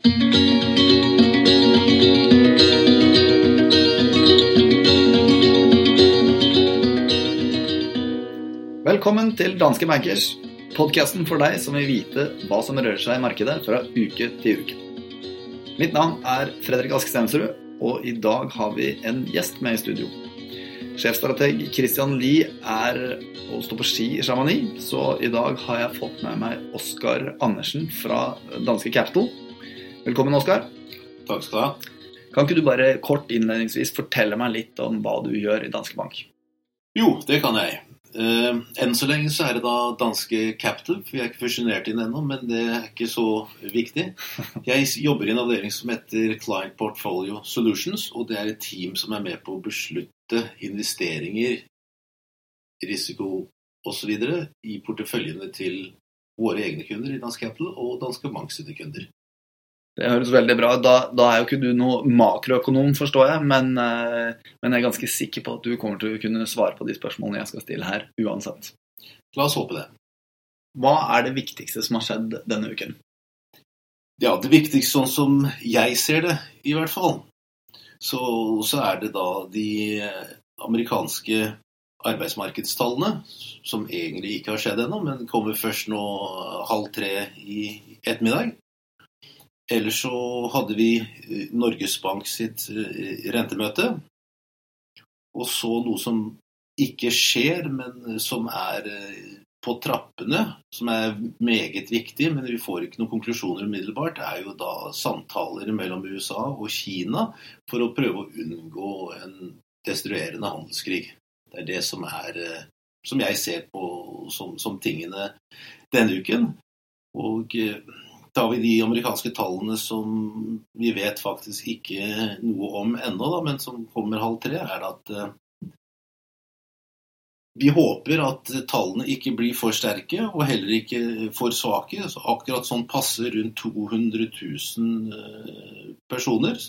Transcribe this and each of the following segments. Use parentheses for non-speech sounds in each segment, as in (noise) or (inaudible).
Velkommen til Danske Bankers, podkasten for deg som vil vite hva som rører seg i markedet fra uke til uke. Mitt navn er Fredrik Ask Stensrud, og i dag har vi en gjest med i studio. Sjefstrateg Christian Lie er og står på ski i Chamonix, så i dag har jeg fått med meg Oskar Andersen fra danske Capital. Velkommen, Oskar. Takk skal du ha. Kan ikke du bare kort innledningsvis fortelle meg litt om hva du gjør i Danske Bank? Jo, det kan jeg. Uh, enn så lenge så er det da danske Capital. Vi er ikke fusjonert inn ennå, men det er ikke så viktig. Jeg jobber i en avdeling som heter Client Portfolio Solutions, og det er et team som er med på å beslutte investeringer, risiko osv. i porteføljene til våre egne kunder i Dansk Capital og Danske Bank sine kunder. Det høres veldig bra ut. Da, da, er jo ikke du noe makroøkonom, forstår jeg, men, eh, men, jeg er ganske sikker på at du kommer til å kunne svare på de spørsmålene jeg skal stille her, uansett. La oss håpe det. Hva er det viktigste som har skjedd denne uken? Ja, Det viktigste sånn som jeg ser det, i hvert fall, så, så er det da de amerikanske arbeidsmarkedstallene, som egentlig ikke har skjedd ennå, men kommer først nå halv tre i ettermiddag. Ellers så hadde vi eh, Norges Bank sitt eh, rentemøte. Og så noe som ikke skjer, men som er eh, på trappene, som er meget viktig, men vi får ikke noen konklusjoner umiddelbart, er jo da samtaler mellom USA og Kina for å prøve å unngå en destruerende handelskrig. Det er det som er som jeg ser på som, som tingene denne uken. Og da vi de amerikanske tallene som vi vet faktisk ikke noe om ennå, men som kommer halv tre, er at eh, vi håper at tallene ikke blir for sterke og heller ikke for svake. Så akkurat sånn passer rundt 200 000 eh, personer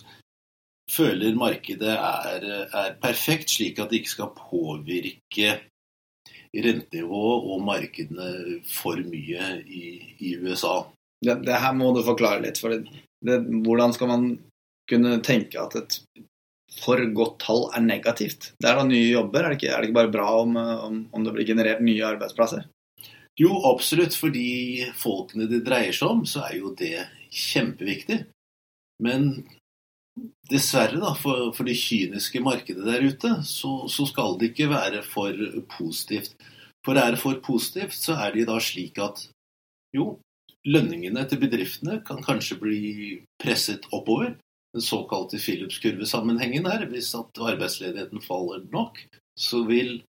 føler markedet er, er perfekt, slik at det ikke skal påvirke rentenivået og markedene for mye i, i USA det, det, her må du forklare litt. For det, hvordan skal man kunne tenke at et for godt tall er negativt? Det er da nye jobber, er det ikke, er det ikke bare bra om, om, om, det blir generert nye arbeidsplasser? Jo, absolutt. For de folkene det dreier seg om, så er jo det kjempeviktig. Men dessverre, da, for, for det kyniske markedet der ute, så, så, skal det ikke være for positivt. For er det for positivt, så er det da slik at jo, Lønningene til bedriftene kan kanskje bli presset oppover. Den såkalte Philips-kurvesammenhengen her. Hvis at arbeidsledigheten faller nok, så vil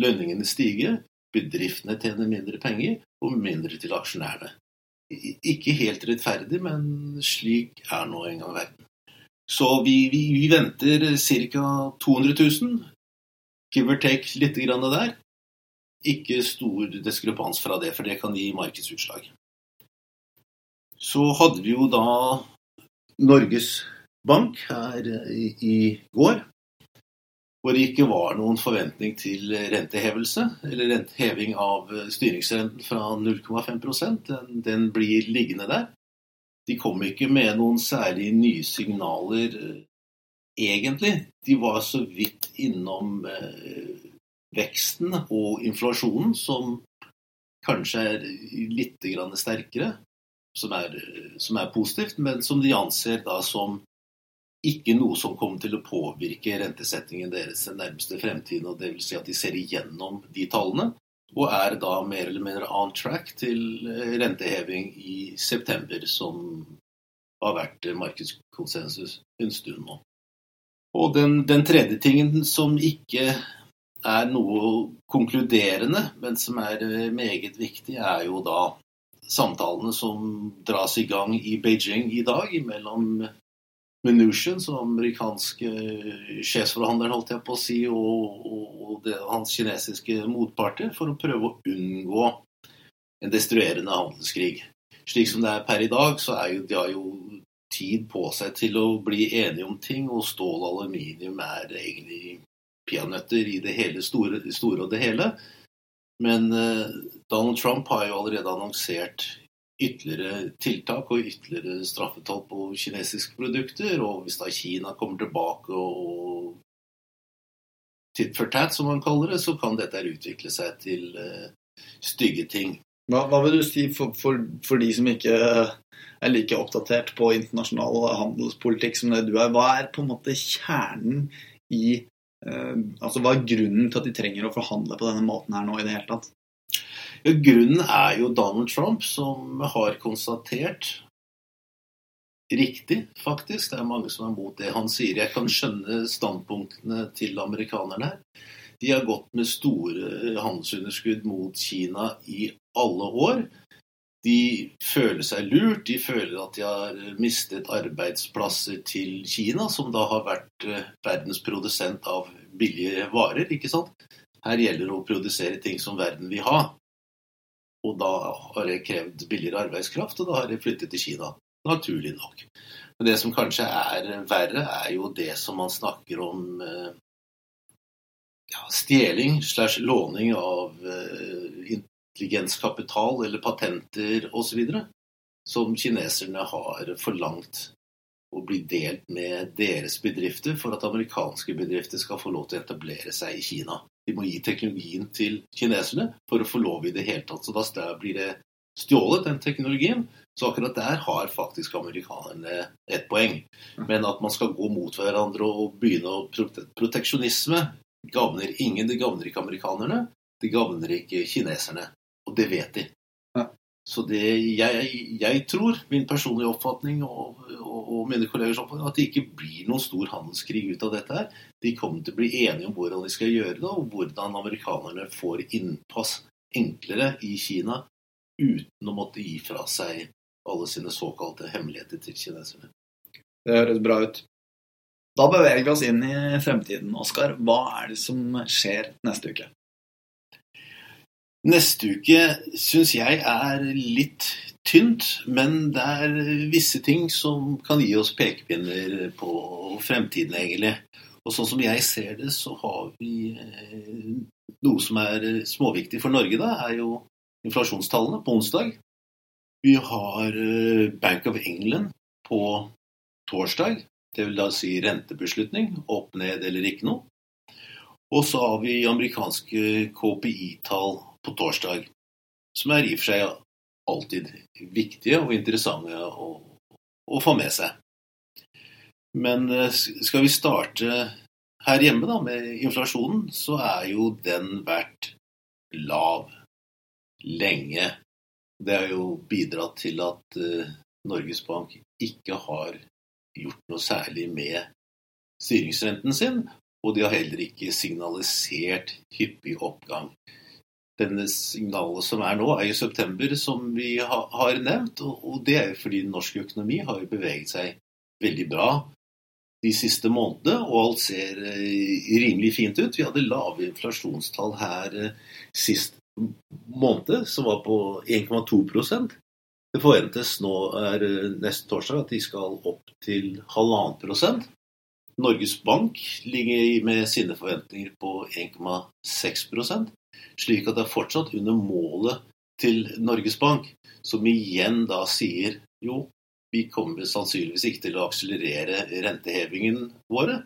lønningene stige. Bedriftene tjener mindre penger, og mindre til aksjonærene. Ikke helt rettferdig, men slik er nå engang verden. Så vi, vi, vi venter ca. 200 000. Give or take litt der. Ikke stor diskrepans fra det, for det kan gi markedsutslag så hadde vi jo da Norges Bank her i, i går. Hvor det ikke var noen forventning til rentehevelse, eller renteheving av styringsrenten fra 0,5 den, den blir liggende der. De kom ikke med noen særlig nye signaler, egentlig. De var så vidt innom eh, veksten og inflasjonen, som kanskje er litt sterkere som er, som er, positivt, men som de anser da som ikke noe som kommer til å påvirke rentesettingen deres den nærmeste fremtiden. og Dvs. Si at de ser igjennom de tallene, og er da mer eller mindre on track til eh, renteheving i september, som har vært markedskonsensus en stund nå. Og den, den tredje tingen som ikke er noe konkluderende, men som er eh, meget viktig, er jo da samtalene som dras i gang i Beijing i dag mellom Mnuchin, som amerikanske sjefsforhandleren, holdt jeg på å si, og, og, og det, hans kinesiske motparter, for å prøve å unngå en destruerende handelskrig. Slik som det er per i dag, så er jo, de har jo tid på seg til å bli enige om ting, og stål og aluminium er egentlig peanøtter i det hele store, store og det hele. Men eh, Donald Trump har jo allerede annonsert ytterligere tiltak og ytterligere straffetoll på kinesiske produkter. Og hvis da Kina kommer tilbake og tit for tat, som man kaller det, så kan dette utvikle seg til uh, stygge ting. Hva, hva, vil du si for, for, for, de som ikke er like oppdatert på internasjonal handelspolitikk som det du er? Hva er på en måte kjernen i Altså hva er grunnen til at de trenger å forhandle på denne måten her nå i det hele tatt? Ja, grunnen er jo Donald Trump, som har konstatert Riktig, faktisk. Det er mange som er mot det han sier. Jeg kan skjønne standpunktene til amerikanerne. De har gått med store handelsunderskudd mot Kina i alle år. De føler seg lurt. De føler at de har mistet arbeidsplasser til Kina, som da har vært eh, verdens produsent av billige varer. ikke sant? Her gjelder det å produsere ting som verden vil ha. Og da har det krevd billigere arbeidskraft, og da har det flyttet til Kina naturlig nok. Men det som kanskje er verre, er jo det som man snakker om eh, ja, stjeling slash låning av uh, intelligenskapital eller patenter osv. Som kineserne har forlangt å bli delt med deres bedrifter for at amerikanske bedrifter skal få lov til å etablere seg i Kina. De må gi teknologien til kineserne for å få lov i det hele tatt. Så da blir det stjålet, den teknologien. Så akkurat der har faktisk amerikanerne et poeng. Men at man skal gå mot hverandre og begynne å Proteksjonisme gagner ingen. Det gagner ikke amerikanerne. Det gagner ikke kineserne. Og det vet de. Så det, jeg, jeg, tror, min personlige oppfatning og, og, og mine kollegers oppfatning, at det ikke blir noen stor handelskrig ut av dette. her. De kommer til å bli enige om hvordan de skal gjøre det, og hvordan amerikanerne får innpass enklere i Kina uten å måtte gi fra seg alle sine såkalte hemmeligheter til kineserne. Det høres bra ut. Da beveger vi oss inn i fremtiden, Oskar. Hva er det som skjer neste uke? Neste uke syns jeg er litt tynt, men det er visse ting som kan gi oss pekepinner på fremtiden, egentlig. Og sånn som jeg ser det, så har vi eh, noe som er småviktig for Norge, da, er jo inflasjonstallene på onsdag. Vi har eh, Bank of England på torsdag. Det vil da si rentebeslutning. Opp, ned eller ikke noe. Og så har vi amerikanske KPI-tall på torsdag. Som er i og for seg alltid viktige og interessante å, å få med seg. Men eh, skal vi starte her hjemme da, med inflasjonen, så er jo den vært lav lenge. Det har jo bidratt til at uh, Norges Bank ikke har gjort noe særlig med styringsrenten sin, og de har heller ikke signalisert hyppig oppgang. Denne signalet som er nå, er i september, som vi ha, har nevnt. Og, det er jo fordi norsk økonomi har beveget seg veldig bra de siste månedene, og alt ser uh, rimelig fint ut. Vi hadde lave inflasjonstall her uh, sist måned, som var på 1,2% Det forventes nå er eh, neste torsdag at de skal opp til halvannen prosent. Norges Bank ligger med sine forventninger på 1,6 slik at det er fortsatt under målet til Norges Bank, som igjen da sier jo, vi kommer sannsynligvis ikke til å akselerere rentehevingen våre,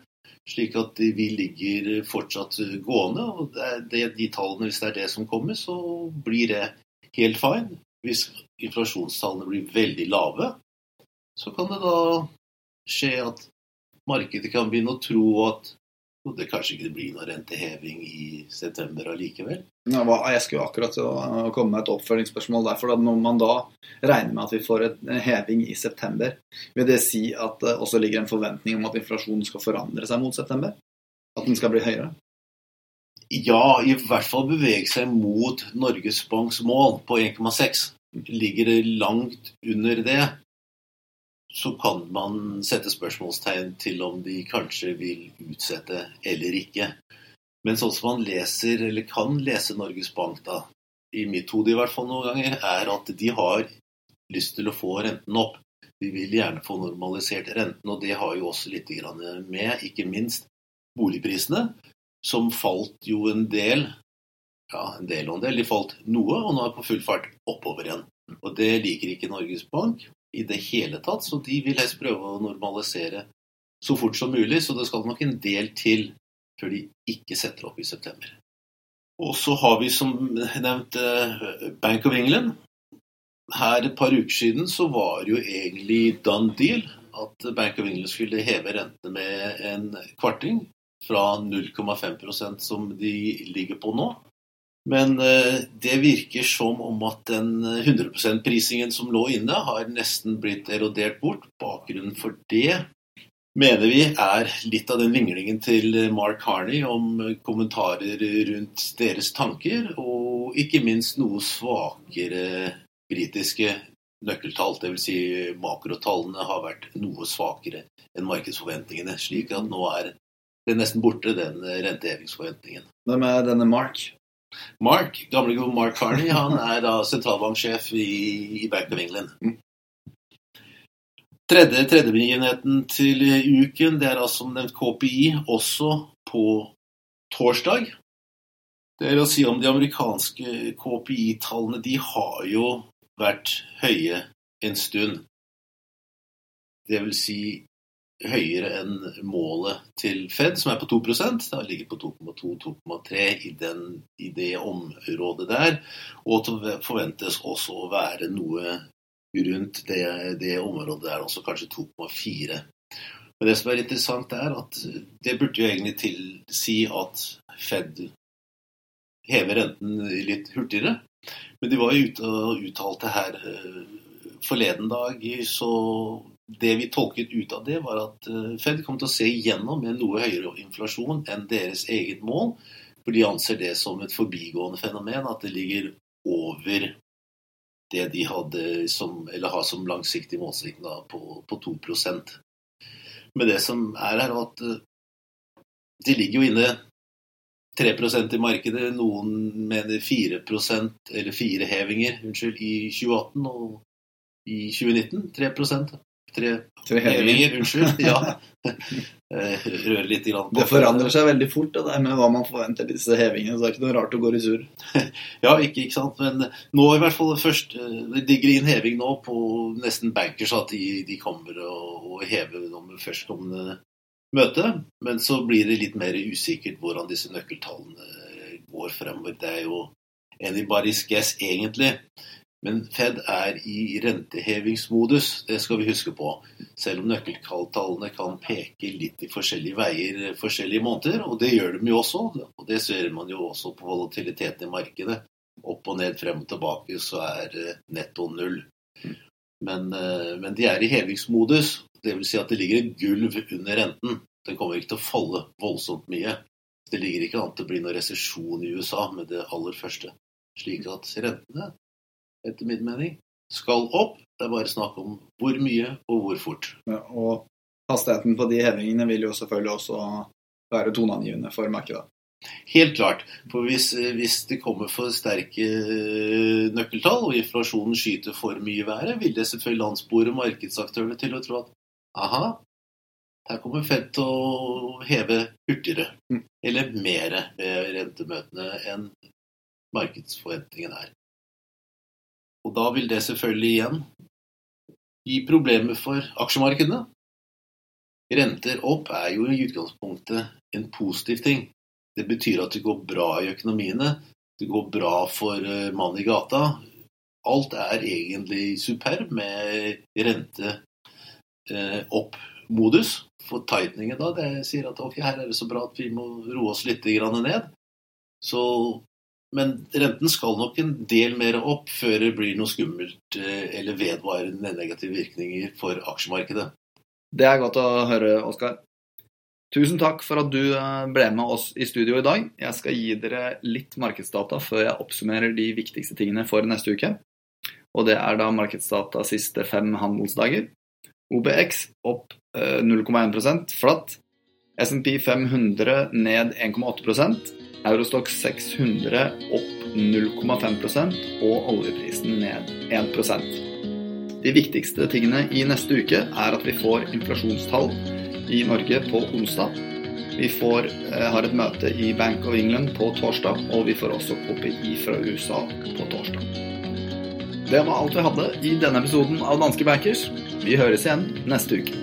slik at vi ligger fortsatt gående. og det De tallene, hvis det er det som kommer, så blir det helt fine. Hvis inflasjonstallene blir veldig lave, så kan det da skje at markedet kan begynne å tro at det kanskje ikke blir noen renteheving i september allikevel. Ja, jeg skulle akkurat komme med et oppfølgingsspørsmål der. for Når man da regner med at vi får en heving i september, vil det si at det også ligger en forventning om at inflasjonen skal forandre seg mot september? At den skal bli høyere? Ja, i hvert fall bevege seg mot Norges Banks mål på 1,6. Ligger det langt under det, så kan man sette spørsmålstegn til om de kanskje vil utsette eller ikke. Men sånn som man leser, eller kan lese Norges Bank, da, i mitt hode i hvert fall noen ganger, er at de har lyst til å få renten opp. De vil gjerne få normalisert renten, og det har jo også litt med, ikke minst boligprisene, som falt jo en del. Ja, en del og en del. De falt noe, og nå er på full fart oppover igjen. Og det liker ikke Norges Bank i det hele tatt, så de vil helst prøve å normalisere så fort som mulig. Så det skal nok en del til før de ikke setter opp i september. Og så har vi som nevnt eh, Bank of England. Her et par uker siden så var det jo egentlig done deal at Bank of England skulle heve rentene med en kvarting fra 0,5% som de ligger på nå. Men eh, det virker som om at den 100 %-prisingen som lå inne, har nesten blitt erodert bort. Bakgrunnen for det mener vi er litt av den vinglingen til Mark Carney om kommentarer rundt deres tanker, og ikke minst noe svakere britiske nøkkeltall. Dvs. Si makrotallene har vært noe svakere enn markedsforventningene. Slik at nå er det nesten borte, den rentehevingsforventningen. Hvem er denne Mark? Mark, gamle Mark Farney, han er da sentralbanksjef i, i Bank of England. Tredje tredjebegivenheten til uken det er altså som nevnt KPI også på torsdag. Det er å si om de amerikanske KPI-tallene de har jo vært høye en stund. Det vil si høyere enn målet til Fed, som er på 2% Det har ligget på 2,2-2,3 i, i, det området der. Og det forventes også å være noe rundt det, det området der, også kanskje 2,4. Men det som er interessant, er at det burde jo egentlig tilsi at Fed hever renten litt hurtigere. Men de var jo ute og uttalte her eh, forleden dag, så det vi tolket ut av det, var at eh, Fed kom til å se igjennom en noe høyere inflasjon enn deres eget mål. For de anser det som et forbigående fenomen, at det ligger over det de hadde som, eller har som langsiktig målsetting på, på 2 Men det som er her, at eh, de ligger jo inne 3 i markedet. Noen mener 4% eller fire hevinger unnskyld, i 2018 og i 2019 3 Tre, Tre hevinger. Unnskyld. (laughs) Ja. Eh, rører litt grann på. Det forandrer seg veldig fort, det der med hva man forventer disse hevingene. Så det er ikke noe rart å gå i sur. (laughs) ja, ikke, ikke, sant. Men nå i hvert fall først Det digger inn heving nå på nesten bankers at de, de kommer og, og hever om førstkommende møte. Men så blir det litt mer usikkert hvordan disse nøkkeltallene går fremover. Det er jo anybody's guess, egentlig. Men Fed er i rentehevingsmodus, det skal vi huske på. Selv om nøkkeltallene kan peke litt i forskjellige veier forskjellige måneder. Og det gjør de jo også. Og det ser man jo også på volatiliteten i markedet. Opp og ned, frem og tilbake, så er netto null. Men, eh, men de er i hevingsmodus. Dvs. Si at det ligger et gulv under renten. Den kommer ikke til å falle voldsomt mye. Det ligger ikke an til å bli noen resesjon i USA med det aller første. Slik at rentene etter min mening, skal opp. Det er bare snakk om hvor mye og hvor fort. Ja, og hastigheten på de hevingene vil jo selvfølgelig også være toneangivende for markedet. Helt klart. For hvis, hvis, det kommer for sterke eh, nøkkeltall, og inflasjonen skyter for mye i været, vil det selvfølgelig anspore markedsaktørene til å tro at aha, her kommer Fed til å heve hurtigere, mm. eller mer ved rentemøtene enn markedsforventningen er. Og da vil det selvfølgelig igjen gi problemer for aksjemarkedene. Renter opp er jo i utgangspunktet en positiv ting. Det betyr at det går bra i økonomiene. Det går bra for eh, mannen i gata. Alt er egentlig superb med rente eh, opp-modus. For tighteningen da, det sier at ok, her er det så bra at vi må roe oss litt ned. Så men renten skal nok en del mer opp før det blir noe skummelt eh, eller vedvarende negative virkninger for aksjemarkedet. Det er godt å høre, Oskar. Tusen takk for at du eh, ble med oss i studio i dag. Jeg skal gi dere litt markedsdata før jeg oppsummerer de viktigste tingene for neste uke. Og det er da markedsdata siste fem handelsdager. OBX opp 0,1 eh, flatt. SMP 500 ned 1,8 Eurostock 600 opp 0,5% og oljeprisen ned 1% De viktigste tingene i neste uke er at vi får inflasjonstall i Norge på onsdag. Vi får, eh, har et møte i Bank of England på torsdag, og vi får også KPI fra USA på torsdag. Det var alt vi hadde i denne episoden av Danske Bankers. Vi høres igjen neste uke.